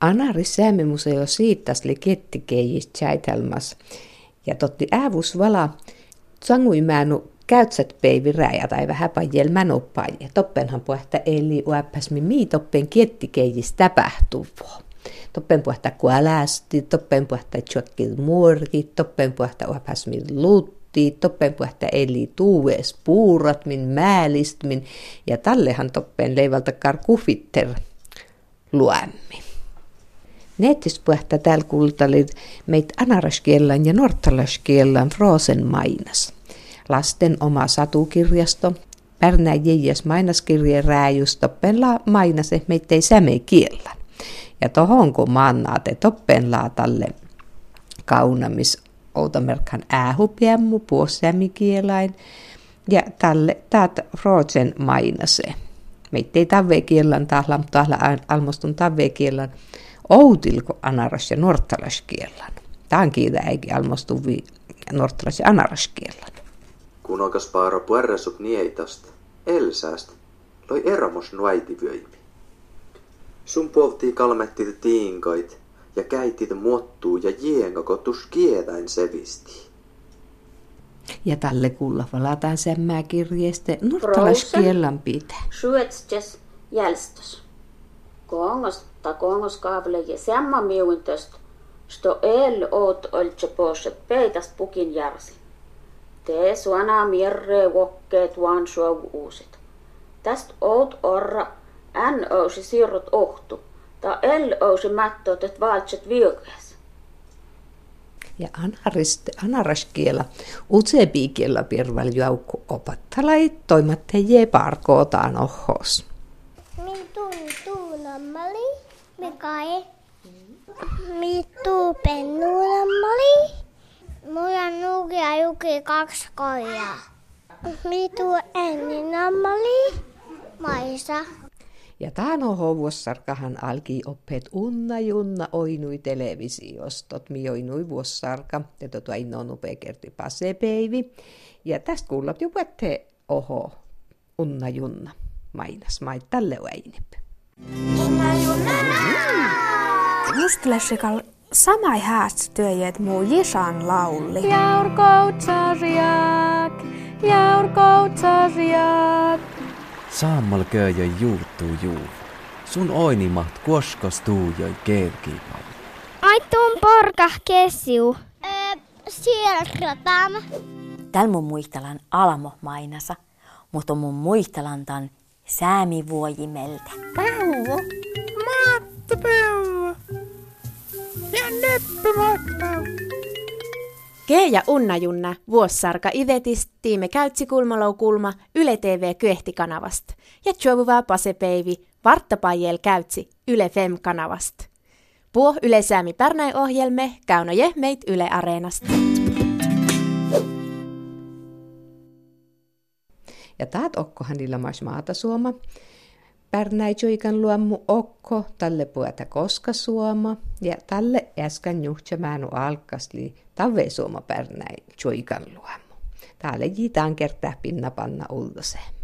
Anari Säämimuseo siittasli kettikeijis tjäitelmas. Ja totti äävus vala sangui määnu käytsät peivi rääjä tai vähän pajel mänoppaje. Toppenhan puhetta eli uäppäsmi mii toppen kettikeijis täpähtuvoo. Toppen puhetta kuälästi, toppen puhetta tjokkil muorki, toppen puhetta uäppäsmi luutti, toppen puhetta eli tuues puurat min määlistmin ja tallehan toppen leivalta kar kufitter luemmi. Nettispuhta täällä kuultalit meitä anaraskiellan ja nortalaskiellan Frosen mainas. Lasten oma satukirjasto, Pärnä Jeijas mainaskirjeen rääjus toppenla mainase meittei säme kiellan. Ja tohon kun mannaate toppen laatalle kaunamis outamerkhan äähupiemmu puossämikielain ja tälle täät Frosen mainase. Meittei tavve kiellan tahla, tahla almostun tavve kiellan outilko anaras ja norttalaskiellan. Tämän kiitä eikin almostuvi norttalas ja anaraskiellan. Kun okas paaro puerresut nieitasta, elsäästä, loi eromos nuäitivyöimi. Sun puoltii kalmettit tiinkoit ja käitit muottuu ja jiengakotus kietäin sevisti. Ja tälle kuulla valataan semmää kirjeestä norttalaskiellan pitää. Suetstes jälstös. Kongos ta kongos kaavle ja samma sto el oot oltse poset peitast pukin järsi. Te suona mirre wokkeet vaan suog uusit. Täst oot orra än ousi siirrot ohtu, ta el ousi mättot et valtset viukas. Ja anaraskiela utsepiikiellä pirval joukku opattalai toimatte je parkootaan ohos. Min tuntuu nammali, me kai. Mi tuu pennu nammali. Mulla nuukia juki kaksi koijaa. Mi tuu enni nammali, maisa. Ja tämän vuossarkahan alki oppeet unna junna oinui televisiostot, mi oinui vuossarka, ja tuota inno nupea kerti pasepeivi. Ja tästä kuulat jo oho unna junna mainas mait tälle väinip. Mustlashikal samai hääst työjät muu jisan laulli. Jaur koutsarjak, jaur koutsarjak. Saammal kööjö juuttuu juu. Sun oinimaht kuoskostuu joi keelkiipau. Ai tuon porkah kesiu. Öö, sielkratam. Tällä mun muistelan Alamo mainasa, mutta mun muistelan tan Säämi vuojimeltä. Päuvo, Matti Päuvo. Ja Neppi Matti Ke ja Unna Junna, vuossarka ivetis, tiime käytsi kulmalou Yle TV Kyehti-kanavast. Ja Tjovuvaa pasepeivi, varttapajel käytsi Yle Fem-kanavast. Puo Yle Säämi Pärnäi ohjelme, käynoje meit Yle Areenasta. Ja taat okkohan niillä maata suoma. Pärnäijoikan luommu okko, tälle pueta koska suoma, ja tälle äsken juhtsämäänu alkasli tave suoma pärnäi joikan luommu. Täällä jitaan kertaa pinna panna uldoseen.